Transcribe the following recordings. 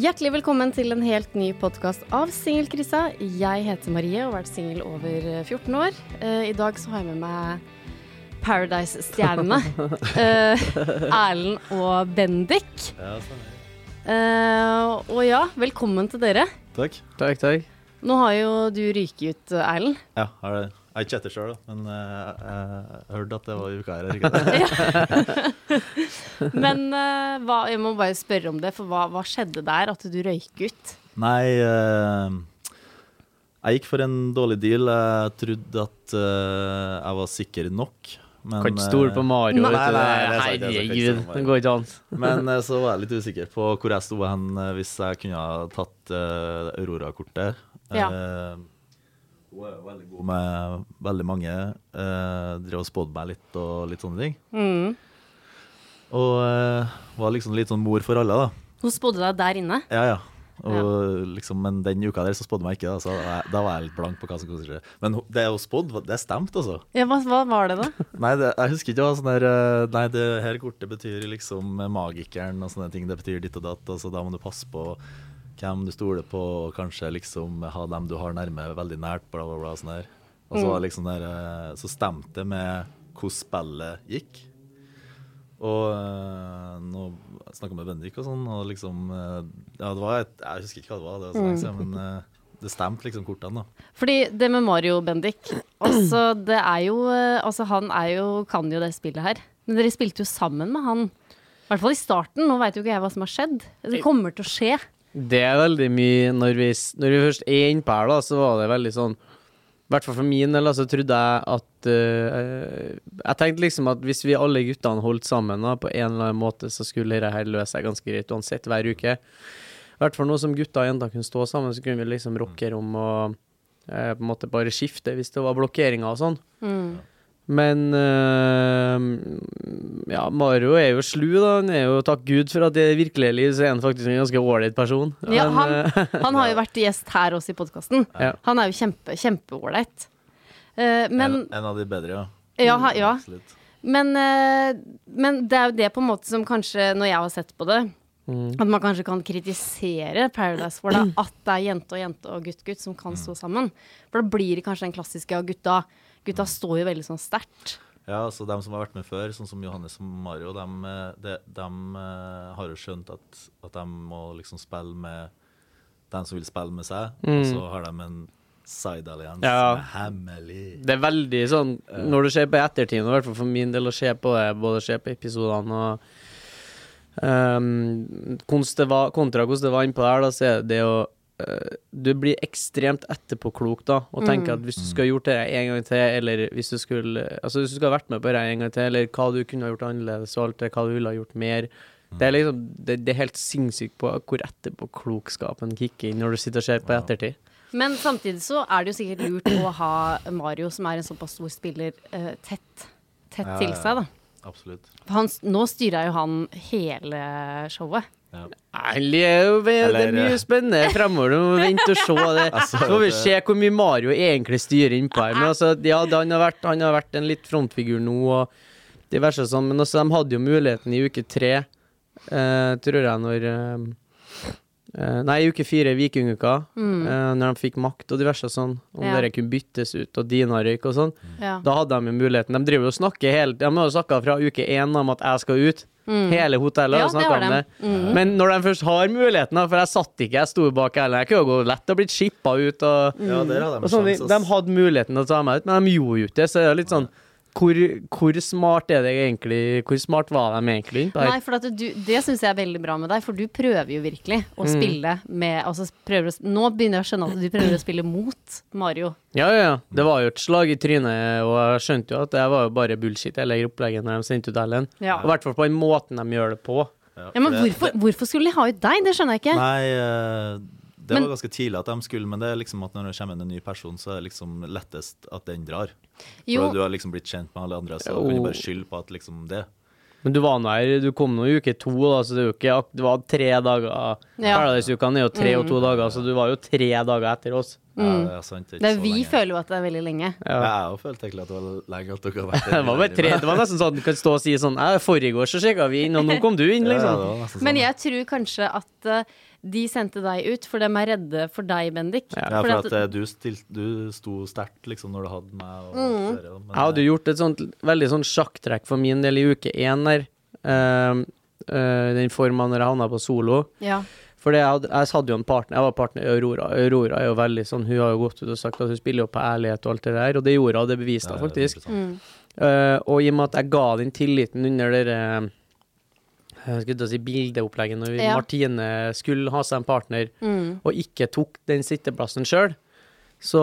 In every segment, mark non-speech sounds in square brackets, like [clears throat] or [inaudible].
Hjertelig velkommen til en helt ny podkast av Singelkrisa. Jeg heter Marie og har vært singel over 14 år. Eh, I dag så har jeg med meg Paradise-stjernene. [laughs] Eh, Erlend og Bendik. Ja, sånn. Eh, og ja, velkommen til dere. Takk. Takk, takk. Nå har jo du ryket ut, Erlend. Ja, har det. Jeg er ikke etter sjøl, men eh, jeg hørte at det var i uka her. er ikke [laughs] det? [laughs] Men eh, hva, jeg må bare spørre om det, for hva, hva skjedde der? At du røyk ut? Nei, eh, jeg gikk for en dårlig deal. Jeg trodde at jeg var sikker nok. Men, Kan ikke stole på Mario. Nei, er er er Herregud, det går ikke an. Men så var jeg litt usikker på hvor jeg sto hen hvis jeg kunne ha tatt uh, Aurora-kortet. Ja. Eh, hun er jo veldig god med veldig mange. Uh, drev og spådde meg litt og litt sånne ting. Mm. Og eh, var liksom litt sånn mor for alle, da. Hun spådde deg der inne. Ja, ja. Og liksom, men den uka der så spådde meg ikke, da, så da, da var jeg litt blank på hva som kom til å skje. Men det hun spådde, det stemte, altså. Ja, hva, hva var det, da? [laughs] Nei, det, jeg husker ikke hva sånn der eh, Nei, det her kortet betyr liksom magikeren og sånne ting. Det betyr ditt og datt, altså da må du passe på hvem du stoler på, og kanskje liksom ha dem du har nærme, veldig nært, bla, bla, bla. sånn der. Og så mm. liksom der eh, Så stemte det med hvordan spillet gikk. Og uh, nå snakka med Bendik og sånn, og liksom eh, Ja, det var et, Jeg husker ikke hva det var, det var sånn, lenge men eh, det stemte liksom kortene, da. Fordi det med Mario Bendik [clears throat] Altså, det er jo eh, Altså, han er jo Kan jo det spillet her. Men dere spilte jo sammen med han. I hvert fall i starten. Nå veit jo ikke jeg hva som har skjedd. Det kommer til å skje. Det er veldig mye Når vi, når vi først er innpå her, da, så var det veldig sånn I hvert fall for min del, så trodde jeg at uh, Jeg tenkte liksom at hvis vi alle guttene holdt sammen da, på en eller annen måte, så skulle dette her løse seg ganske greit uansett hver uke. I hvert fall nå som gutter og jenter kunne stå sammen, så kunne vi liksom rocke om og uh, på en måte bare skifte hvis det var blokkeringer og sånn. Men øh, ja, Mario er jo slu, da. Han er jo takk Gud for at i det virkelige liv så er han faktisk en ganske ålreit person. Ja, Men, han, øh, [laughs] han har jo vært gjest her også i podkasten. Ja. Han er jo kjempe, kjempeålreit. Eh, men en, en av de bedre, ja. Ja, ja. Men, eh, men det er jo det på en måte som kanskje, når jeg har sett på det, at man kanskje kan kritisere Paradise for det. At det er jente og jente og gutt gutt som kan stå sammen. For da blir det kanskje den klassiske av gutta. Gutta står jo veldig sånn sterkt. Ja, altså dem som har vært med før, sånn som Johannes og Mario, dem, de, de, eh, har jo skjønt at, at de må liksom spille med dem som vil spille med seg, og så har de en side-allians Ja. som er hemmelig. det er veldig sånn Når du ser på ettertiden, i hvert fall for min del, å se på det, både se på episodene og um, konst det var, Kontra hvordan det var innpå der, da, så er det å eh, du blir ekstremt etterpåklok da, og tenker at hvis du skulle ha gjort det en gang til, eller hvis du skulle Altså hvis du skulle vært med på det en gang til, eller hva du kunne ha gjort annerledes, og alt det, hva du ville ha gjort mer Det er liksom Det, det er helt sinnssykt på hvor etterpåklokskapen kicker inn når du sitter og ser på ettertid. Men samtidig så er det jo sikkert lurt å ha Mario, som er en såpass stor spiller, eh, tett, tett Ja, til seg, da. Absolutt. For han, nå styrer jo han hele showet. Ja. Nei, det er det er mye spennende fremover. Du må vente og se. Det. [laughs] Altså, Så får vi se hvor mye Mario egentlig styrer innpå her. Men altså, ja, han, har vært, han har vært en litt frontfigur nå, og diverse sånn. Men altså, de hadde jo muligheten i uke tre, eh, tror jeg, når eh, eh, Nei, i uke fire, Vikinguka, eh, når de fikk makt og diverse sånn. Om Ja. dere kunne byttes ut, og Dina røyk og sånn. Ja. Da hadde de jo muligheten. De driver jo og snakker hele De har jo snakka fra uke én om at jeg skal ut. Hele hotellet Ja, det det. Men når de først har muligheten, for jeg satt ikke, jeg sto bak heller, jeg kunne jo lett og blitt shippa ut og, Ja, der hadde og de sånn, De hadde muligheten til å ta meg ut, men de gjorde jo ikke det, så det er litt sånn hvor, hvor smart er det egentlig Hvor smart var de egentlig Der? Nei, for at du, det syns jeg er veldig bra med deg, for du prøver jo virkelig å Mm. spille med altså prøver å, Nå begynner jeg å skjønne at du prøver å [clears throat] spille mot Mario. Ja, ja, ja. Det var jo et slag i trynet, og jeg skjønte jo at det var jo bare bullshit, hele opplegget når de sendte ut Ellen. Ja. I hvert fall på den måten de gjør det på. Ja, men det- hvorfor, hvorfor skulle de ha ut deg? Det skjønner jeg ikke. Nei, eh, det Men- var ganske tidlig at de skulle, men det er liksom at når det kommer inn en ny person, så er det liksom lettest at den drar. For du har liksom blitt kjent med alle andre, så Jo. kan du bare skylde på at liksom det. Men du var nå her, du kom nå i uke to, da, så det er jo ikke Det var tre dager. Ja. Paradise-ukene er jo tre og to dager, så du var jo tre dager etter oss. Ja, det er sant. Mm. det er så vi lenge. føler jo at det er veldig lenge. Ja. Jeg òg følte egentlig at det var lenge at dere har vært [laughs] Det var, tre, det var nesten sånn at du kan stå og si sånn Forrige år så sjekka vi inn, og nå kom du inn, [laughs] liksom. nesten Men sånn. jeg tror kanskje at eh, de sendte deg ut, for de er redde for deg, Bendik. Ja, for at eh, du, stilt, du sto sterkt liksom når du hadde meg og Mm. men, Jeg hadde gjort et sånt veldig sånn sjakktrekk for min del i uke én der. Uh, eh, den forma når jeg havna på solo. Ja. For jeg hadde, jeg hadde jo en partner, jeg var partner i Aurora. Aurora er jo veldig sånn, hun har jo gått ut og sagt at hun spiller jo på ærlighet og alt det der, og det gjorde hun, det beviste Ja, faktisk. det mm. Eh, og i og med at jeg ga den tilliten under det eh, jeg skulle til å si bildeopplegget, når Ja. Martine skulle ha seg en partner, Mm. og ikke tok den sitteplassen sjøl, så,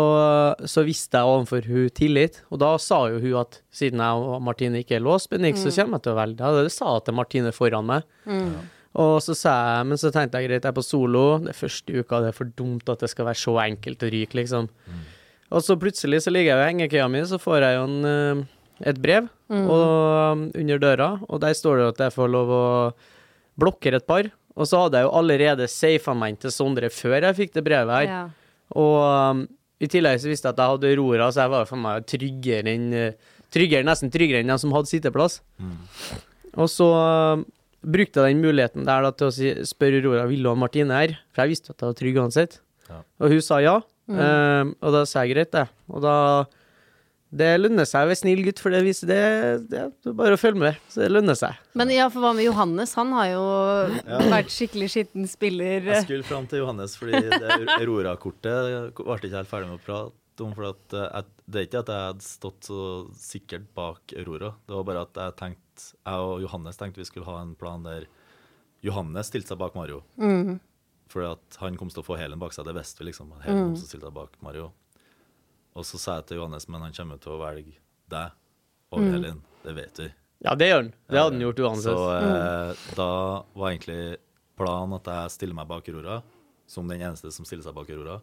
så visste jeg overfor hun tillit. Og da sa jo hun at siden jeg og Martine ikke er låst, mm. så kommer jeg til å velge deg. Det sa jeg til Martine foran meg. Mm. Og så sa jeg, men så tenkte jeg greit, jeg er på solo, det er første uka, det er for dumt at det skal være så enkelt å ryke, liksom. Og så plutselig så ligger jeg i hengekøya mi, så får jeg jo en, eh, et brev og, um, under døra, og der står det at jeg får lov å blokkere et par. Og så hadde jeg jo allerede safa meg inn til Sondre før jeg fikk det brevet her. Ja. Og um, i tillegg så visste jeg at jeg hadde Aurora, så jeg var for meg tryggere enn eh, Tryggere, nesten tryggere enn den som hadde sitteplass. Og så um, brukte jeg den muligheten der da, til å si, spørre Aurora vil du ha Martine her, for jeg visste at jeg var trygg uansett. Ja. Og hun sa ja, um, og da sa jeg greit, det. Og da Det lønner seg å være snill gutt, for det viser det, det, det er bare å følge med. Så det lønner seg. Men ja, for hva med Johannes? Han har jo vært skikkelig skitten spiller. Jeg skulle fram til Johannes, fordi det Aurora-kortet ble ikke helt ferdig med å prate om. For at eh, jeg, det er ikke at jeg hadde stått så sikkert bak Aurora. Det var bare at jeg tenkte, jeg og Johannes tenkte vi skulle ha en plan der Johannes stilte seg bak Mario. Mm. Fordi at han kom til å få Helen bak seg. Det visste vi liksom. Helen kom til å stille seg bak Mario. Og så sa jeg til Johannes, men han kommer til å velge deg over Mm. Helen. Det vet vi. Ja, det gjør han. Det hadde han gjort uansett. Så eh, da var egentlig planen at jeg stiller meg bak Aurora, som den eneste som stiller seg bak Aurora.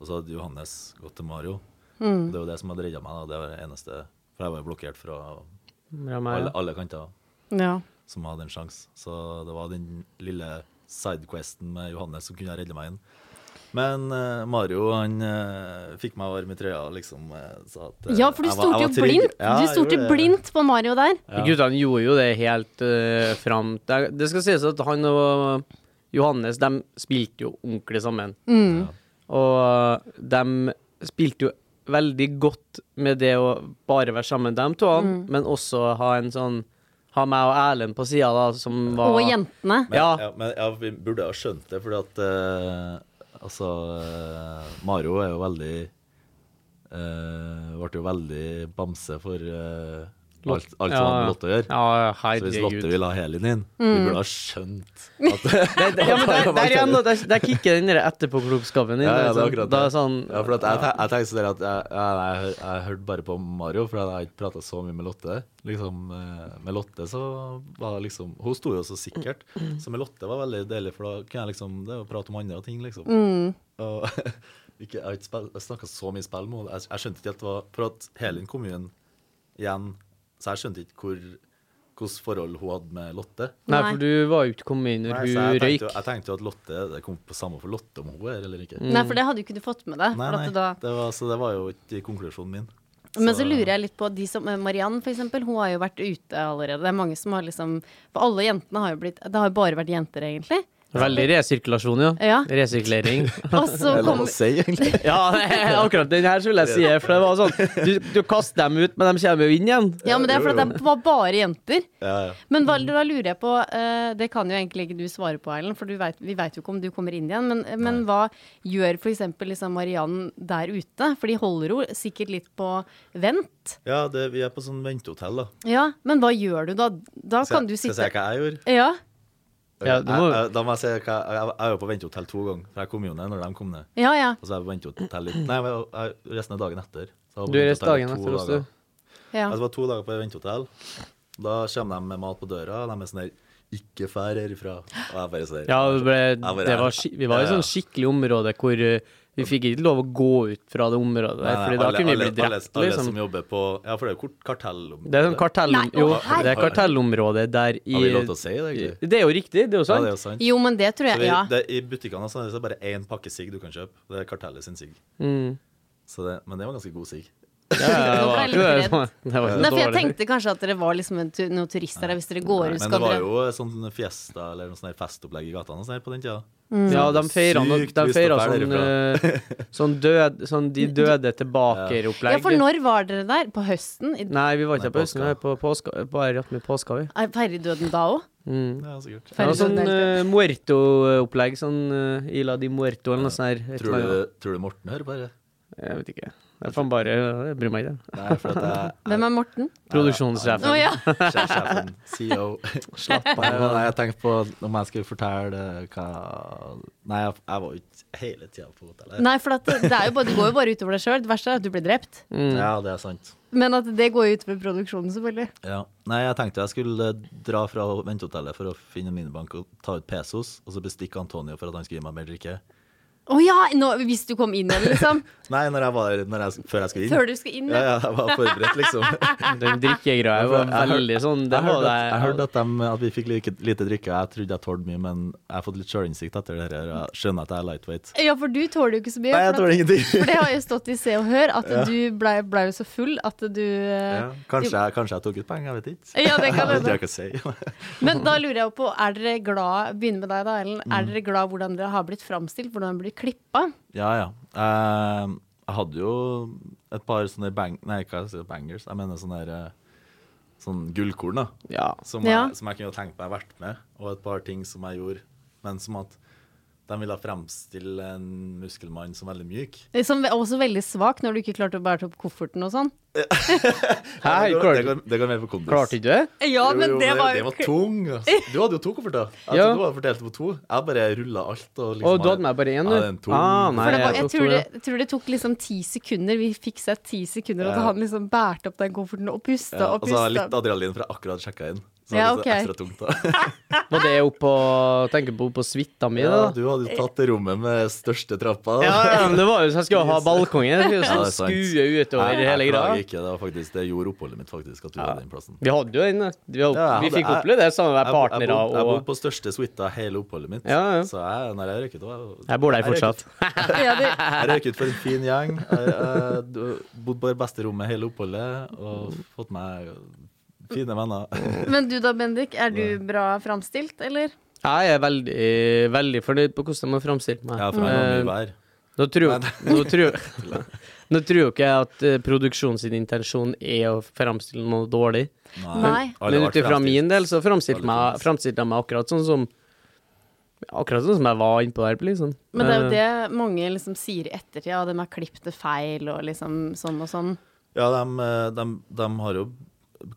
Og så hadde Johannes gått til Mario. Mm. Det var det som hadde redda meg. da, Det var det eneste. For jeg var jo blokkert fra Ja, meg, alle, alle kanter Ja. som hadde en sjanse. Så det var den lille sidequesten med Johannes som kunne redde meg inn. Men uh, Mario han uh, fikk meg varm i trøya og liksom uh, sa at ja, for du jeg stolte jo blindt. Ja, Du jeg stolte gjorde blindt på Mario der. Ja. Guttene gjorde jo det helt uh, fram det, det skal sies at han og Johannes de spilte jo ordentlig sammen. Mm. Og de spilte jo veldig godt med det å bare være sammen, dem to, Mm. men også ha en sånn Ha meg og Erlend på sida, da, som var Og jentene. Men, Ja. ja. men ja, vi burde ha skjønt det, fordi at eh, Altså, eh, Mario er jo veldig uh, Ble jo veldig bamse for eh, alt, alt som har med Lotte å gjøre. Ja, Så hvis Lotte vil ha Helin inn, Mm. vi burde ha skjønt at [laughs] Ja, men der, [laughs] der igjen, der, der kicker den der etterpåklokskapen inn. Ja, ja, det er liksom. akkurat det. er sånn Ja, for at jeg, jeg tenkte sånn at jeg, jeg, jeg, jeg hørte bare på Mario, for jeg har ikke prata så mye med Lotte. Liksom, eh, Med Lotte så var liksom Hun sto jo så sikkert. Så med Lotte var veldig deilig, for da kunne jeg liksom Det å prate om andre ting, liksom. Mm. Og [laughs] ikke, jeg har ikke snakka så mye spill med henne. Jeg, skjønte ikke helt hva For at Helin kom jo inn igjen, så jeg skjønte ikke hvor hvilket forhold hun hadde med Lotte. Nei, for du var jo ikke kommet inn når hun jeg, røyk. tenkte, jeg tenkte jo at Lotte Det kom på samme for Lotte om hun er eller ikke. Nei, for det hadde jo ikke du fått med deg. Nei, nei, da det var, så det var jo ikke konklusjonen min. Men så lurer jeg litt på de som eh, Mariann, eksempel. Hun har jo vært ute allerede. Det er mange som har liksom For alle jentene har jo blitt Det har jo bare vært jenter, egentlig. Veldig resirkulasjon, ja. Ja. Resirkulering. [laughs] Og så Det er lov å si, egentlig. [laughs] Ja, akkurat den her skulle jeg si. For det var sånn Du, du kaster dem ut, men de kommer jo inn igjen. Ja, men det er fordi det var bare jenter. Ja, ja. Men hva, da lurer jeg på eh, Det kan jo egentlig ikke du svare på, Erlend, for du vet, vi veit jo ikke om du kommer inn igjen. Men, men hva gjør f.eks. Liksom Mariann der ute? For de holder jo sikkert litt på vent. ja det, vi er på sånn ventehotell, da. Ja, men hva gjør du da? Da kan du sitte Skal jeg si hva jeg gjorde? Ja. Ja, du må- jeg, jeg, da må jeg si hva jeg, jeg, jeg var på ventehotell to ganger. For jeg kom jo ned når de kom ned. Ja, ja. Og så er jeg på ventehotell litt Nei, jeg, jeg, resten av dagen etter. Du reiste ventehotell dagen etter også, ja. Jeg var to dager på ventehotell. Da kommer de med mat på døra, og de er sånn her Ikke fær herifra. Og jeg bare sier Ja, det ble, det var, vi var i sånn skikkelig område hvor uh, vi fikk ikke lov å gå ut fra det området der, for da kunne vi bli drept, alle, alle liksom. som jobber på Ja, for det er jo kort- kartellområde. Det er sånn kartell... Nei, Jo, det er kartellområde der i Har vi lov til å si det, egentlig? Det er jo riktig, det er jo Ja, sant. det er jo sant. Jo, men det tror jeg vi, Ja. det, I butikkene så er det bare én pakke sigg du kan kjøpe. Det er kartellet sin sigg. Mm. Men det var ganske god sigg. Ja, Nå ble jeg litt redd. Det var ikke Nei, for jeg dårlig. tenkte kanskje at dere var liksom en tu noen turister der. Hvis dere går ut, Men det var dere jo sånn fiesta eller noe sånn festopplegg i gatene og sånn her på den tida. Ja, de feira Sykt lyst feira til å sånn, eh, [laughs] sånn død Sånn De døde tilbake-opplegg. Ja, for når var dere der? På høsten? I- Nei, vi var ikke Nei, på høsten, vi var på påska, bare rett med påska, vi. Er Feirer døden da òg? Mm. Ja, sikkert. Det var sånn uh, Muerto-opplegg. Sånn uh, Ila di Muerto eller noe sånt. her, et Tror eller annet. tror du Morten hører på det? Jeg vet ikke. Er faen bare Jeg bryr meg ikke. Nei, for at jeg, [laughs] Hvem er Morten? Produksjonssjefen. Å ja. [laughs] Sjefsjefen, CEO. [laughs] Slapp av. Nei, jeg tenkte på om jeg skulle fortelle hva Nei, jeg, jeg var jo ikke hele tida på hotellet. Nei, for at det, det, er jo bare, det går jo bare utover deg sjøl. Det verste er at du blir drept. Mm. Ja, det er sant. Men at det går jo utover produksjonen, selvfølgelig. Ja. Nei, jeg tenkte jeg skulle dra fra ventehotellet for å finne en minibank og ta ut pesos, og så bestikke Antonio for at han skulle gi meg mer drikke. Å ja! Nå, hvis du kom inn igjen, liksom. [laughs] Nei, når jeg var, når jeg, før jeg skulle inn. Før du skulle inn. Ja, Ja. ja, jeg var forberedt, liksom. [laughs] Den drikkegreia var veldig sånn Jeg var hørte at, jeg hørte at, de, at vi fikk lite, lite drikke. Jeg trodde jeg tålte mye, men jeg har fått litt sjølinnsikt etter det her. Jeg skjønner at jeg er lightweight. ja, for du tåler jo ikke så mye. Nei, jeg tåler ingenting. for det har jo stått i Se og Hør, at du blei ble jo så full at du eh, Ja, kanskje, jeg, kanskje jeg tok ut penger, jeg vet ikke. Ja, det kan [laughs] hende. si. Men da lurer jeg på, er dere glad begynner med deg, da, Ellen. Mm. Er dere glad hvordan dere har blitt framstilt? Hvordan dere blir klippa? Ja, ja. Eh, jeg hadde jo et par sånne bang... Nei, hva jeg sier bangers. Jeg mener sånne der, eh, sånn gullkorn, da. Ja. Som, Ja. som jeg kunne tenkt meg vært med. Og et par ting som jeg gjorde. Men som at de ville fremstille en muskelmann som veldig myk. Som også veldig svak når du ikke klarte å bære opp kofferten og sånn. [laughs] Hei, det, går, det, går, det går mer på kondis. klarte ikke det? Ja, men jo, det var det var tung. Altså. [laughs] Du hadde jo to kofferter. Jeg Ja. trodde du hadde fordelt det på to. Jeg bare rulla alt. Og liksom Å, du hadde med bare én, du? Ja, tung. Ah, nei, For det var, jeg jeg, tror det, jeg tror det tok liksom ti sekunder. Vi fikk sett ti sekunder, og Ja. han liksom bærte opp den kofferten og pusta Ja, og og så litt adrenalin, for jeg akkurat sjekka inn. Så Ja, det var ok. ekstra tungt da. [laughs] Var det på Tenker på på suita mi, Ja, da? du hadde jo tatt det rommet med største trappa. da. Ja, ja, men det var jo så jeg skulle ha balkongen. Jeg skulle [laughs] Ja, det skue utover Nei, hele greia. ikke. Det var faktisk Det gjorde oppholdet mitt, faktisk, at du hadde den plassen. Vi hadde jo den. Vi, Ja, vi hadde- fikk oppleve det sammen med Jeg, jeg, bodde, jeg bodde på største suita hele oppholdet mitt. Ja, ja. Så jeg, når jeg røyket, da Jeg bor der fortsatt. [laughs] Jeg røyket for en fin gjeng. Jeg, jeg, du- bodde på det beste rommet hele oppholdet og fått meg fine venner. [laughs] men du da, Bendik. Er du bra framstilt, eller? Jeg er veldig, veldig fornøyd på hvordan de har framstilt meg. Ja, for jeg har Eh, mye vær. Nå tror, [laughs] nå, tror, nå tror jo ikke jeg at uh, produksjonen sin intensjon er å framstille noe dårlig. Nei. Men ut ifra min del så framstilte jeg meg, akkurat sånn som Akkurat sånn som jeg var innpå der, liksom. Men det er jo Eh, det mange liksom sier i ettertid. Ja, de har klippet det feil og liksom sånn og sånn. Ja, de, de, de har jo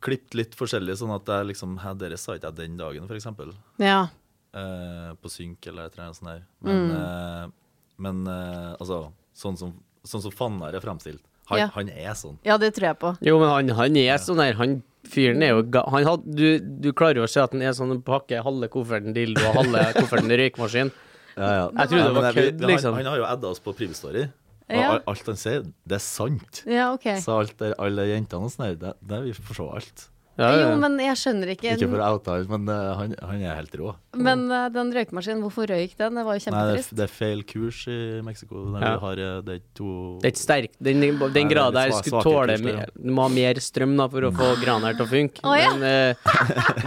klippet litt forskjellig, sånn at jeg liksom «Hæ, Dere sa ikke jeg den dagen, for eksempel. Ja. Eh, på synk eller et eller annet sånt der. Men, Mm. eh, men eh, altså Sånn som, sånn som Fannar er fremstilt. Han, Ja. han er sånn. ja, det tror jeg på. Jo, men han, han er sånn der Han fyren er jo ga han had, du, du klarer jo å se at han er sånn pakke halve kofferten dildo og halve kofferten rykmaskin. Ja, ja. Jeg trodde det var kødd, han- liksom. Han, har jo adda oss på Privestory. Ja. alt han sier, det er sant. Ja, okay. Så alt der, alle jentene og sånn der, det, det vi får se alt. Ja, ja, Jo, men jeg skjønner ikke. Ikke for å oute ham, men uh, han, han er helt rå. Men uh, den røykemaskinen, hvorfor røyk den? Det var jo Nei, det, er- det er feil kurs i Mexico. Ja. vi har, eh, det er to Det er ikke sterk Den, den det er grad der skulle tåle kurs, mer, Du må ha mer strøm da for å få grana her til å funke. Oh, ja. Men uh,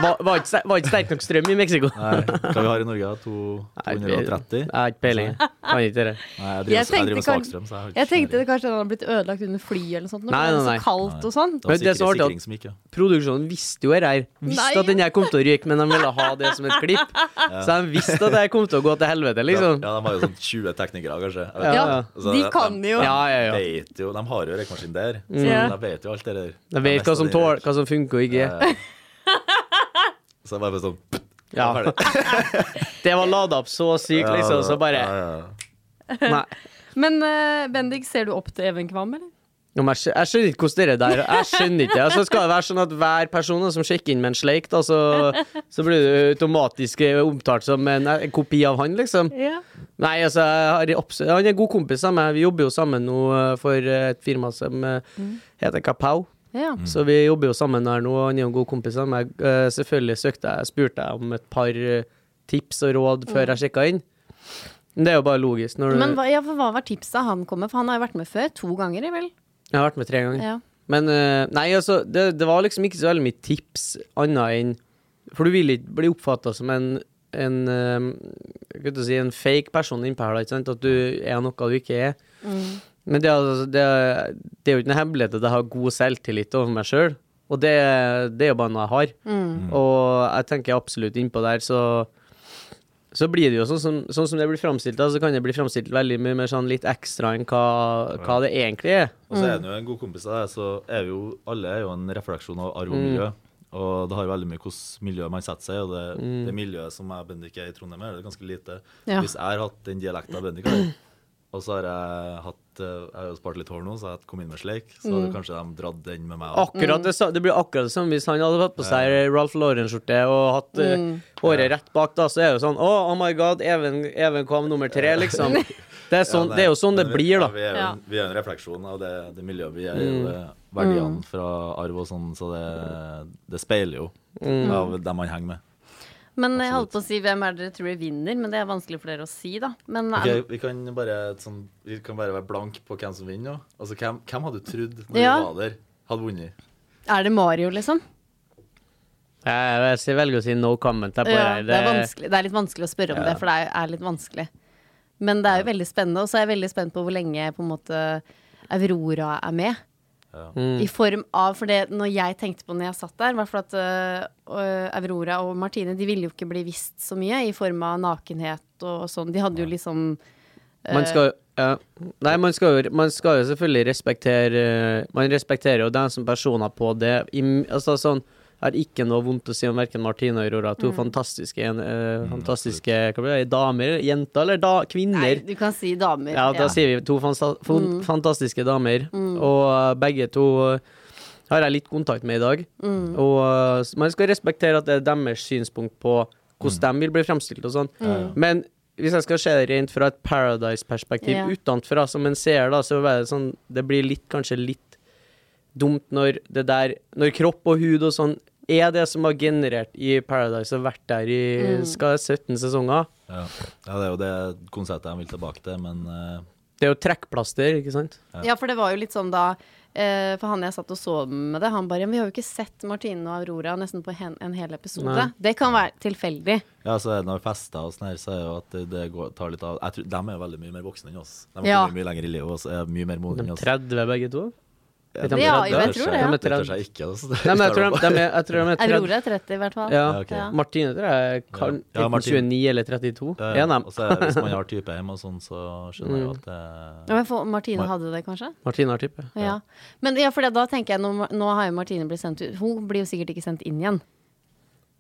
var, var, ikke, var ikke sterk nok strøm i Mexico. Nei, hva vi har i Norge? To, Nei, 230? Jeg har ikke peiling. Kan ikke det. Nei, jeg driver, Jeg jeg driver med kan- svakstrøm, så jeg har ikke Jeg tenkte det kanskje den hadde blitt ødelagt under flyet eller noe sånt. Når Nei, det nei, var nei. så kaldt og sånn. Det var Men det som var artig at- sikring ja. Produksjonen visste jo det her. Visste Nei. at den her kom til å ryke, men de ville ha det som et klipp. [laughs] Så de visste at det kom til å gå til helvete, liksom. Ja, de har jo sånn 20 teknikere, kanskje. Ja, altså, de kan de kan jo. Ja, ja, ja. Vet jo, de har jo røykmaskin der, så Ja. de vet jo alt det der. De vet hva som, tåler, tål, hva som funker og ikke. Så det var bare sånn Ja. [laughs] Det var lada opp så sykt, liksom, så bare Ja, ja, ja. Nei. Men uh, Bendik, ser du opp til Even Kvam, eller? Jeg jeg skjønner ikke hvordan det er der Jeg skjønner ikke altså, Skal det være sånn at hver person som sjekker inn med en sleik, da, så, så blir du automatisk eh, omtalt som en, en kopi av han, liksom? Ja. Nei, altså, jeg har han er en god kompis av meg. Vi jobber jo sammen nå eh, for eh, et firma som mm. heter Kapau. ja. Så vi jobber jo sammen her nå, han er jo en god kompis av meg. Eh, selvfølgelig søkte jeg, spurte jeg om et par eh, tips og råd før jeg sjekka inn. Det er jo bare logisk. Når du, Men hva, ja, for hva var tipset han kom med? For han har jo vært med før. To ganger, vel? Jeg har vært med tre ganger. Ja. Men eh, nei, altså, det, det var liksom ikke så veldig mye tips annet enn For du vil ikke bli oppfatta som en en, eh, si, en fake person innpå her, ikke sant? At du er noe du ikke er. Men det, er altså, det, er- det er jo ikke noe hemmelighet at jeg har god selvtillit over meg sjøl. Og det, det er jo bare noe jeg har. Og jeg tenker absolutt innpå der, så så blir det jo sånn som, sånn som det blir framstilt, så kan det bli framstilt veldig mye mer sånn litt ekstra enn hva, hva det egentlig er. Og så er han jo en god kompis av deg, så er vi jo alle er jo en refleksjon av arv og miljø. Og det har veldig mye hvordan miljøet man setter seg i, og det, det miljøet som jeg og Bendik er i Trondheim, er det ganske lite. Ja. Hvis jeg har hatt den dialekten Bendik har, og så har jeg hatt eh, Jeg har jo spart litt hår nå, så jeg har kommet inn med sleik, så hadde kanskje de dratt den med meg. Akkurat det, det blir akkurat det samme hvis han hadde hatt på seg Ralph Lauren-skjorte og hatt mm. håret rett bak, da, så er det jo sånn Å, oh, my god, Even, Even kom nummer tre, liksom. Det er, sånn, Ja, nei, det er jo sånn det vi, blir, Ja, vi er jo en, vi er en refleksjon av det, det miljøet. Vi er i, og verdiene fra arv og sånn, så det, det speiler jo av dem man henger med. Men jeg Absolutt. holdt på å si hvem er det dere tror vinner, men det er vanskelig for dere å si, da. Men Ok, er- vi kan bare sånn, Vi kan bare være blank på hvem som vinner nå. Altså, hvem, hvem hadde du trodd når Ja. vi var der, hadde vunnet? er det Mario, liksom? Jeg, jeg, jeg velger å si no comment. Der på Ja, det, er det er litt vanskelig å spørre om Ja. det, for det er, er litt vanskelig. Men det er jo veldig spennende, og så er jeg veldig spent på hvor lenge på en måte Aurora er med. Mm. I form av For det når jeg tenkte på når jeg satt der, var for at øh, Aurora og Martine De ville jo ikke bli visst så mye i form av nakenhet og sånn. De hadde jo liksom Man skal ja. Nei, man skal, jo, man skal jo selvfølgelig respektere Man respekterer jo dem som personer på det. I, altså sånn Jeg har ikke noe vondt å si om verken Martine og Aurora. To fantastiske, en, uh, fantastiske hva det, damer? Jenter eller da, kvinner? Nei, du kan si damer. Ja, da sier vi to fansta mm. fantastiske damer. Og uh, begge to uh, har jeg litt kontakt med i dag. Og uh, man skal respektere at det er deres synspunkt på hvordan de vil bli fremstilt og sånn. Men hvis jeg skal se det rent fra et Paradise-perspektiv yeah. utenfra, som en ser da, så er det sånn Det blir litt, kanskje litt dumt når det der Når kropp og hud og sånn er det som har generert i Paradise og vært der i skal det 17 sesonger. Ja. ja, det er jo det konseptet jeg vil tilbake til, men uh... Det er jo trekkplaster, ikke sant? Ja, for det var jo litt sånn da eh, For han jeg satt og så med det, han bare Vi har jo ikke sett Martine og Aurora nesten på hen, en hel episode. Nei. Det kan være tilfeldig. ja, så er det når fester og sånn her, så er jo at det, går, tar litt av Jeg tror, De er jo veldig mye mer voksne enn oss. De har Ja. kommet mye lenger i livet og er mye mer modne De enn oss. 30 begge to? Ja, de Ja, jeg tror det, ja. De er Det tør 30. seg ikke. Altså. Nei, men jeg tror de, de er, jeg tror de er 30. [laughs] Aurora er 30, i hvert fall. Ja. Ja, okay. Ja. Martine tror jeg kan Ja, enten 29 eller 32. Ja, ja. hvis man har [laughs] type hjemme og sånn, så skjønner jeg jo at det Ja, men for Martine hadde det, kanskje? Martine har type. Ja. Men ja, for da tenker jeg, nå, nå har jo Martine blitt sendt ut Hun blir jo sikkert ikke sendt inn igjen.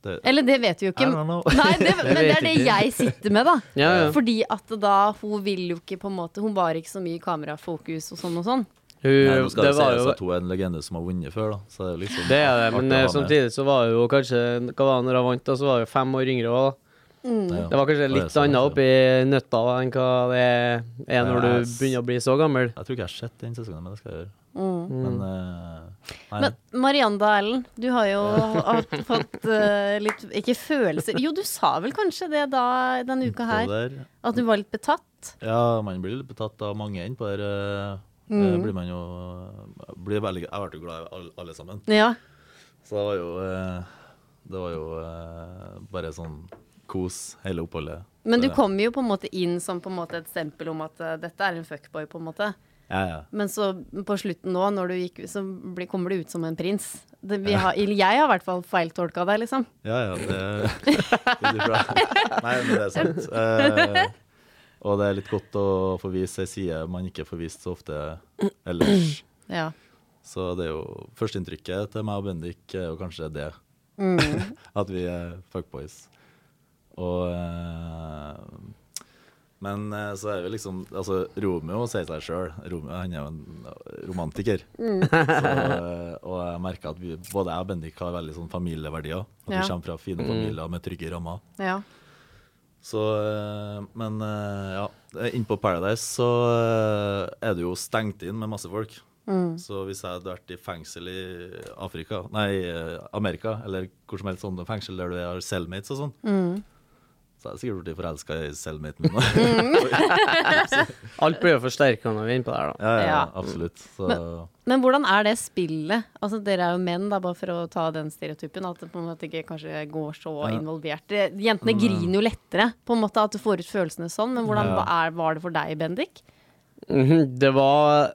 det, Eller det vet vi jo ikke. Nei, [laughs] det, men det er det jeg sitter med, da. Ja, ja. Fordi at da hun vil jo ikke på en måte Hun var ikke så mye i kamerafokus og sånn og sånn. Hun, Nei, nå skal det det var sies at hun er en legende som har vunnet før, da. Så det er liksom det er det, men eh, samtidig så var hun jo kanskje Hva var det når hun vant, da? Så var hun fem år yngre òg, da. Ja. Det var kanskje det litt annet oppi nøtta enn hva det er når du begynner å bli så gammel. Jeg tror ikke jeg har sett den sesongen, men det skal jeg gjøre. Mm. Men uh. Men Marianda Erlend, du har jo hatt, fått uh, litt Ikke følelser Jo, du sa vel kanskje det da denne uka her? At du var litt betatt? Ja, man blir litt betatt av mange enn på der. eh, Mm. eh, Blir man jo blir veldig, Jeg ble jo glad i alle, alle sammen. Ja. Så det var jo eh, Det var jo eh, bare sånn kos hele oppholdet. Men du kom jo på en måte inn som på en måte et stempel om at dette er en fuckboy, på en måte. Ja, ja. Men så på slutten nå, når du gikk, så blir, kommer du ut som en prins. Det, vi har, jeg har i hvert fall feiltolka deg, liksom. Ja, ja, det, [laughs] det er bra. [laughs] Nei, men det er sant. Eh, og det er litt godt å få vise ei side man ikke får vist så ofte ellers. [clears throat] Ja. Så det er jo Førsteinntrykket til meg og Bendik er jo kanskje det. [laughs] At vi er fuckboys. Og eh, Men eh, så er vi liksom Altså, Romeo sier seg sjøl. Romeo han er jo en romantiker. Så, eh, og jeg merker at vi, både jeg og Bendik har veldig sånn familieverdier. At Ja. vi kommer fra fine familier med trygge rammer. ja. Så eh, Men eh, ja, innpå Paradise så eh, er du jo stengt inn med masse folk. Så hvis jeg hadde vært i fengsel i Afrika, nei, eh, Amerika, eller hvor som helst sånne fengsel der du har cellmates og sånn, så jeg jeg sikkert blitt forelska i cellmaten min. [laughs] Alt blir jo forsterka når vi er innpå der, da. ja, ja, absolutt. Så Men hvordan er det spillet? Altså Dere er jo menn, da, bare for å ta den stereotypen. At det på en måte ikke kanskje går så Ja. involvert. Det- Jentene griner jo lettere, på en måte, at du får ut følelsene sånn. Men hvordan Ja. hva er, var det for deg, Bendik? Mhm, Det var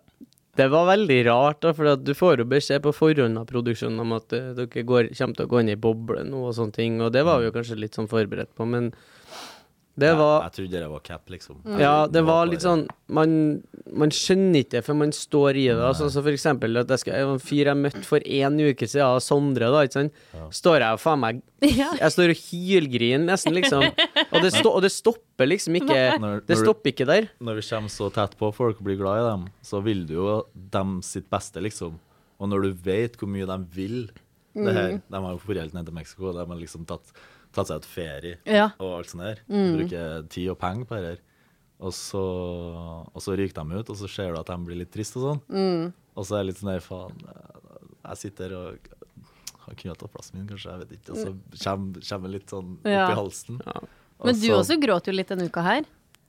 det var veldig rart, da, for du får jo beskjed på forhånd av produksjonen om at eh, dere går, kommer til å gå inn i boble nå og sånne ting, og det var vi jo kanskje litt sånn forberedt på, men det ja, var Jeg trodde det var cap, liksom. Ja, det var var litt sånn Man, man skjønner ikke det før man står i det. da. Sånn som for eksempel at jeg skal, var en fyr jeg møtte for én uke siden, Sondre, da, ikke sant. Står jeg og faen meg [laughs] Jeg står og hylgriner nesten, liksom. Og det, sto, og det stopper liksom ikke Når- Det stopper ikke der. Når vi kommer så tett på folk og blir glad i dem, så vil du jo dem sitt beste, liksom. Og når du vet hvor mye de vil det her De har jo dratt helt ned til Mexico, de har liksom tatt, tatt seg ut ferie Ja. og alt sånt der. Bruker tid og penger på det her. Og så, og så ryker de ut, og så ser du at de blir litt triste og sånn. Og så er det litt sånn der, faen Jeg sitter og han kunne tatt plassen min, kanskje. Jeg vet ikke. Og så kommer, det litt sånn opp Ja. i halsen. Og Men du så- også gråt jo litt denne uka her.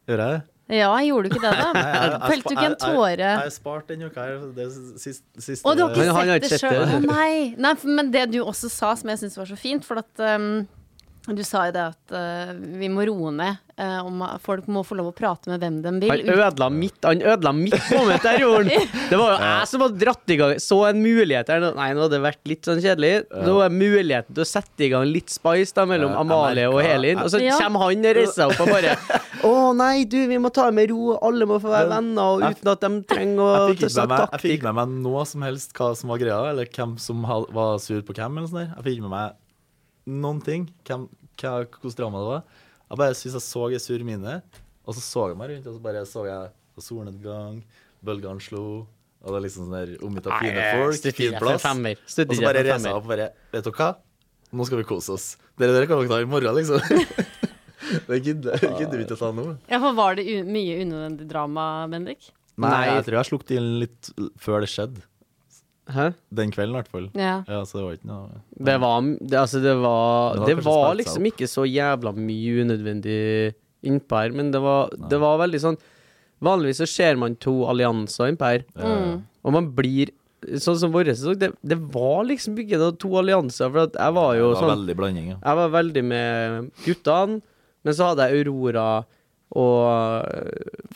Gjør jeg det? Ja, gjorde du ikke det, da? [laughs] Felte du ikke en tåre? Jeg har spart denne uka her. Det siste, siste Å, du har ikke sett det sjøl? Å nei. nei. for- Men det du også sa, som jeg syns var så fint, for at um, du sa jo det at uh, vi må roe ned. uh, om folk må få lov å prate med hvem de vil. Han ødela mitt Han ødela mitt moment der, jorden. [laughs] Det var jo jeg som hadde dratt i gang Så en mulighet her. Nei, nå hadde det vært litt sånn kjedelig. Nå er muligheten til å sette i gang litt spice da mellom Amalie og Helin. Og så kommer han og reiser seg opp og bare [laughs] Å nei, du, vi må ta det med ro. Alle må få være venner, og uten at de trenger å Jeg fikk, meg, jeg fikk med meg noe som helst hva som var greia, eller hvem som var sur på hvem. eller sånn. Jeg fikk ikke med meg noen ting. Hvem, hva, hvordan drama det var. Jeg bare syns jeg så ei sur mine, og så så jeg meg rundt, og så bare så jeg solnedgang, bølgene slo, og det er liksom sånn der omgitt av fine folk, fin plass. Og så bare reiser jeg opp og bare Vet dere hva? Nå skal vi kose oss. Dere, dere kan dere ta i morgen, liksom. [laughs] det gidder vi ikke å ta nå. Ja, for Var det u mye unødvendig drama, Bendik? Nei, Nei. jeg tror jeg slukte inn litt før det skjedde. Hæ? Den kvelden, i hvert fall. Ja. Ja, så det var ikke noe Det var, det, altså det var Det var liksom ikke så jævla mye unødvendig innpå her, men det var, det var veldig sånn Vanligvis så ser man to allianser innpå her, Mm. og man blir Sånn som vår sesong, det, det var liksom bygget av to allianser, for at jeg var jo Det var sånn veldig blanding, ja. Jeg var veldig med guttene, men så hadde jeg Aurora og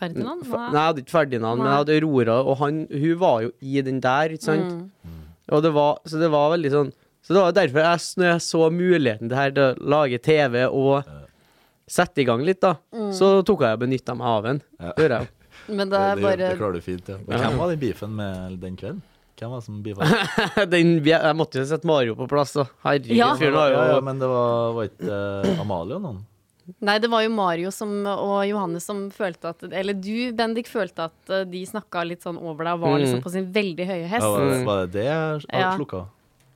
Ferdinand? Hva? Nei, jeg hadde ikke Ferdinand, men jeg hadde Aurora, og han, hun var jo i den der, ikke sant? Mm. Og det var, så det var veldig sånn Så det var derfor jeg, når jeg så muligheten til her til å lage TV og sette i gang litt, da, Mm. så tok jeg og benytta meg av den. Ja. Det jeg. [laughs] Men det Det, er bare det klarer du fint, ja. Men hvem var den beefen med den kvelden? Hvem var det som beefa? [laughs] den, jeg måtte jo sette Mario på plass, da. Herregud, Ja. fyren var jo ja, ja, men det var, var ikke uh, Amalie og noen? Nei, det var jo Mario som, og Johannes som følte at Eller du, Bendik, følte at eh, de snakka litt sånn over deg og var Mm. liksom på sin veldig høye Ja, hest. var, det- var det det jeg Ja. slukka?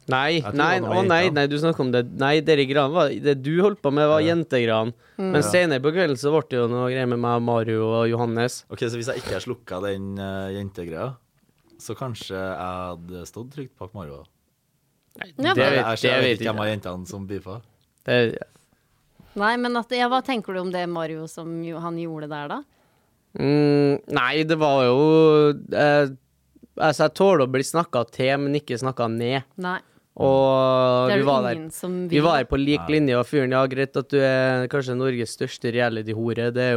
Nei, nei, å nei, nei, du snakker om det. Nei, dere gran var Det du holdt på med, var jentegran. Men senere på kvelden så ble det jo noe greier med meg, Mario og Johannes. Ok, Så hvis jeg ikke har slukka den uh, jentegreia, Så kanskje jeg hadde stått trygt bak Mario. Nei, det, det, vet, jeg, jeg, jeg vet vet ikke hvem av jentene som beefa. Det- Nei, men at, ja, hva tenker du om det Mario som jo, han gjorde der, da? Mm, nei, det var jo eh, Altså, jeg tåler å bli snakka til, men ikke snakka ned. Nei. Og vi var der ingen som vil. Vi var her på lik linje, og fyren Ja, greit at du er kanskje Norges største reality-hore. Det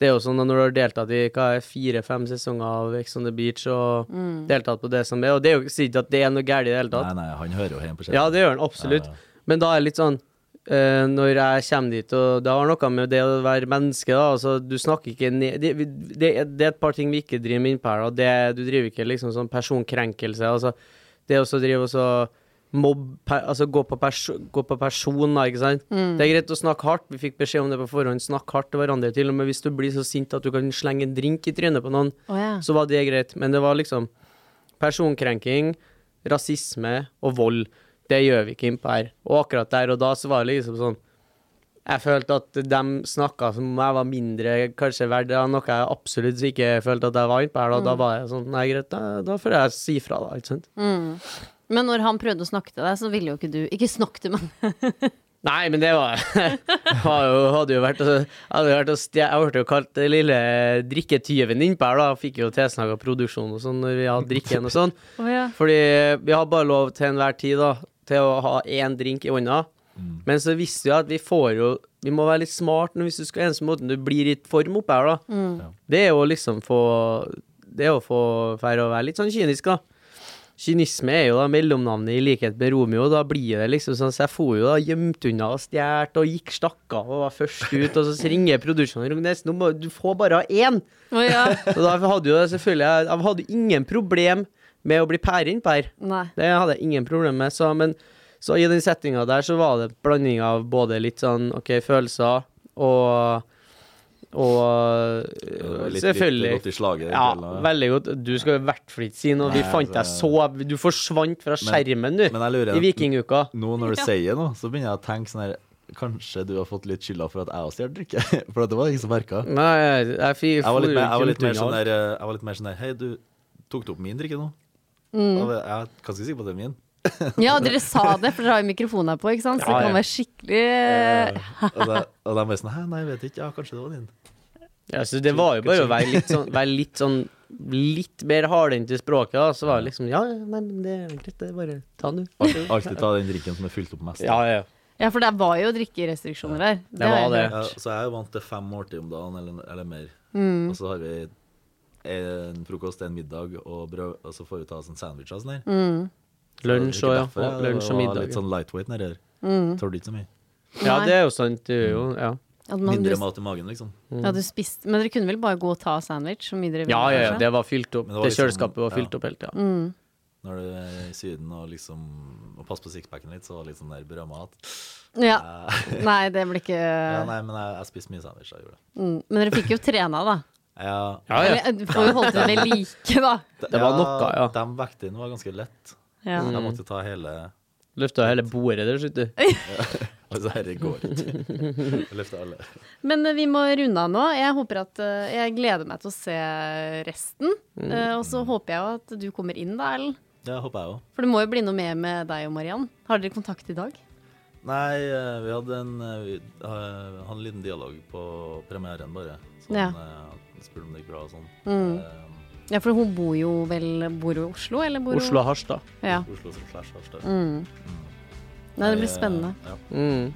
det er jo sånn at når du har deltatt i fire-fem sesonger av Ex on the Beach og Mm. deltatt på det som er Og det er jo ikke at det er noe galt i det hele tatt. Nei, nei, han hører jo hjemme på Ja, det gjør han absolutt. Ja, ja. Men da er det litt sånn eh, Når jeg kommer dit, og det har noe med det å være menneske da, altså Du snakker ikke ned det, det, det er et par ting vi ikke driver med da. Det, du driver ikke liksom sånn personkrenkelse. Altså, det å drive og så mobb Altså gå på, perso gå på personer, ikke sant. Det er greit å snakke hardt. Vi fikk beskjed om det på forhånd. Snakk hardt til hverandre. Til og med hvis du blir så sint at du kan slenge en drink i trynet på noen, oh, ja. så var det greit. Men det var liksom personkrenking, rasisme og vold. Det gjør vi ikke innpå her. Og akkurat der og da så var det liksom sånn Jeg følte at de snakka som om jeg var mindre kanskje verdt noe jeg absolutt ikke følte at jeg var innpå her. Da, da var jeg sånn Nei, greit, da, da får jeg si fra, da. Ikke sant? Men når han prøvde å snakke til deg, så ville jo ikke du Ikke snakk til meg. [laughs] Nei, men det var, [laughs] var jo, hadde jo vært hadde vært Jeg ble jo kalt den lille drikketyven innpå her, da. Fikk jo tilsnakk av produksjon og sånn når vi hadde drikken og sånn. Oh, ja. Fordi vi har bare lov til enhver tid da til å ha én drink i hånda. Men så visste vi at vi får jo Vi må være litt smart når hvis du skal eneste måten du blir i form oppe her, da. Det er jo liksom få Det er å få for å være litt sånn kynisk, da. Kynisme er jo da mellomnavnet i likhet med Romeo. Da blir det liksom sånn Så jeg for jo da gjemt unna og stjålet og gikk stakk av og var først ut, og så ringer produksjonen Rognes, nå må du får bare ha én! Oh, ja. Og da hadde jo det selvfølgelig Jeg hadde ingen problem med å bli pære her. Nei. Det hadde jeg ingen problem med. Så, men så i den settinga der så var det blanding av både litt sånn OK, følelser og og Litt, selvfølgelig Litt godt i slaget. Ja, eller? veldig godt. Du skal i hvert fall ikke si noe. Vi Nei, fant deg så Du forsvant fra skjermen, du, men jeg lurer- i Vikinguka. Nå når du sier noe, så begynner jeg å tenke sånn her Kanskje du har fått litt skylda for at jeg også stjal drikke? [laughs] For det var ingen som merka. Jeg, jeg, Jeg sånn eh, Jeg var litt mer sånn der Hei, du tok du opp min drikke nå? Mm. Og Jeg er ganske sikker på at det er min. [laughs] ja, dere sa det, for dere har jo mikrofonen her på, ikke sant? Så Ja, det kan ja. være skikkelig eh, [laughs] og, da, og de bare sånn Hæ, nei, jeg vet ikke. Ja, kanskje det var din. Ja, så det var jo bare å være litt sånn, [laughs] være litt, sånn litt mer hardhendt i språket. Da. Så var det liksom Ja, nei, men det er greit, det er bare ta den, du. Alltid ta den drikken som er fylt opp mest. Ja, ja. Ja, for det var jo drikkerestriksjoner der. Det det var det. Ja, så jeg er jo vant til fem måltider om dagen, eller, eller mer. Mm. Og så har vi en frokost, en middag, og, brød, og så får vi ta sånn sandwich og sånn der. Mm. Lunsj og ja. og Lunsj og middag. Litt sånn lightweight nedi der. Mm. Tåler ikke så mye. Ja, det er jo sant. Det er jo Ja. At man, Mindre du, mat i magen, liksom. ja, du spiste Men dere kunne vel bare gå og ta sandwich? Så mye dere ville, Ja, ja, ja, det var fylt opp. Men Det, det var liksom- kjøleskapet var fylt ja. opp helt, ja. Mm. Når du er i Syden og liksom Og passe på sixpacken litt, så var det litt sånn der brød mat. Ja. Eh, Nei, det blir ikke ja, nei, men jeg, jeg spiste mye sandwich. Jeg gjorde det. mm. Men dere fikk jo trena, da. Ja, Ja, ja. Eller, du får jo holdt det ved like, da. Det var noe, ja. De vektene var ganske lett. Ja. Jeg måtte ta hele Løfta hele bordet der, skjønner du. [laughs] [laughs] Altså, dette går ikke. Løfta alle. Men eh, vi må runde av nå. Jeg håper at eh, Jeg gleder meg til å se resten. Mm. Eh, og så håper jeg jo at du kommer inn, da, Erlend. Det håper jeg òg. For det må jo bli noe mer med deg og Mariann. Har dere kontakt i dag? Nei, vi hadde en, vi hadde en liten dialog på premieren, bare. Sånn, Ja. Eh, spurte om det gikk bra og sånn. Mm. Eh, Ja, for hun bor jo vel Bor hun i Oslo, eller bor hun Oslo og Harstad. Ja. Oslo som slash Harstad. Mm. Nei, det blir Eh, spennende. Ja, Mm.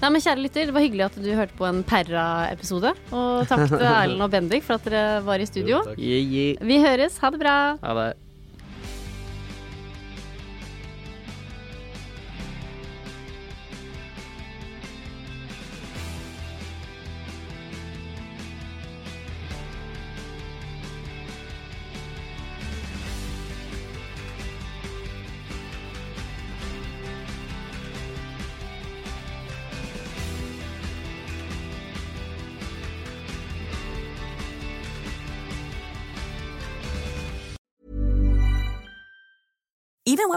Nei, men Kjære lytter, det var hyggelig at du hørte på en Perra-episode. Og takk til [laughs] Erlend og Bendik for at dere var i studio. Jo. Yeah, yeah. Vi høres. Ha det bra. Ha det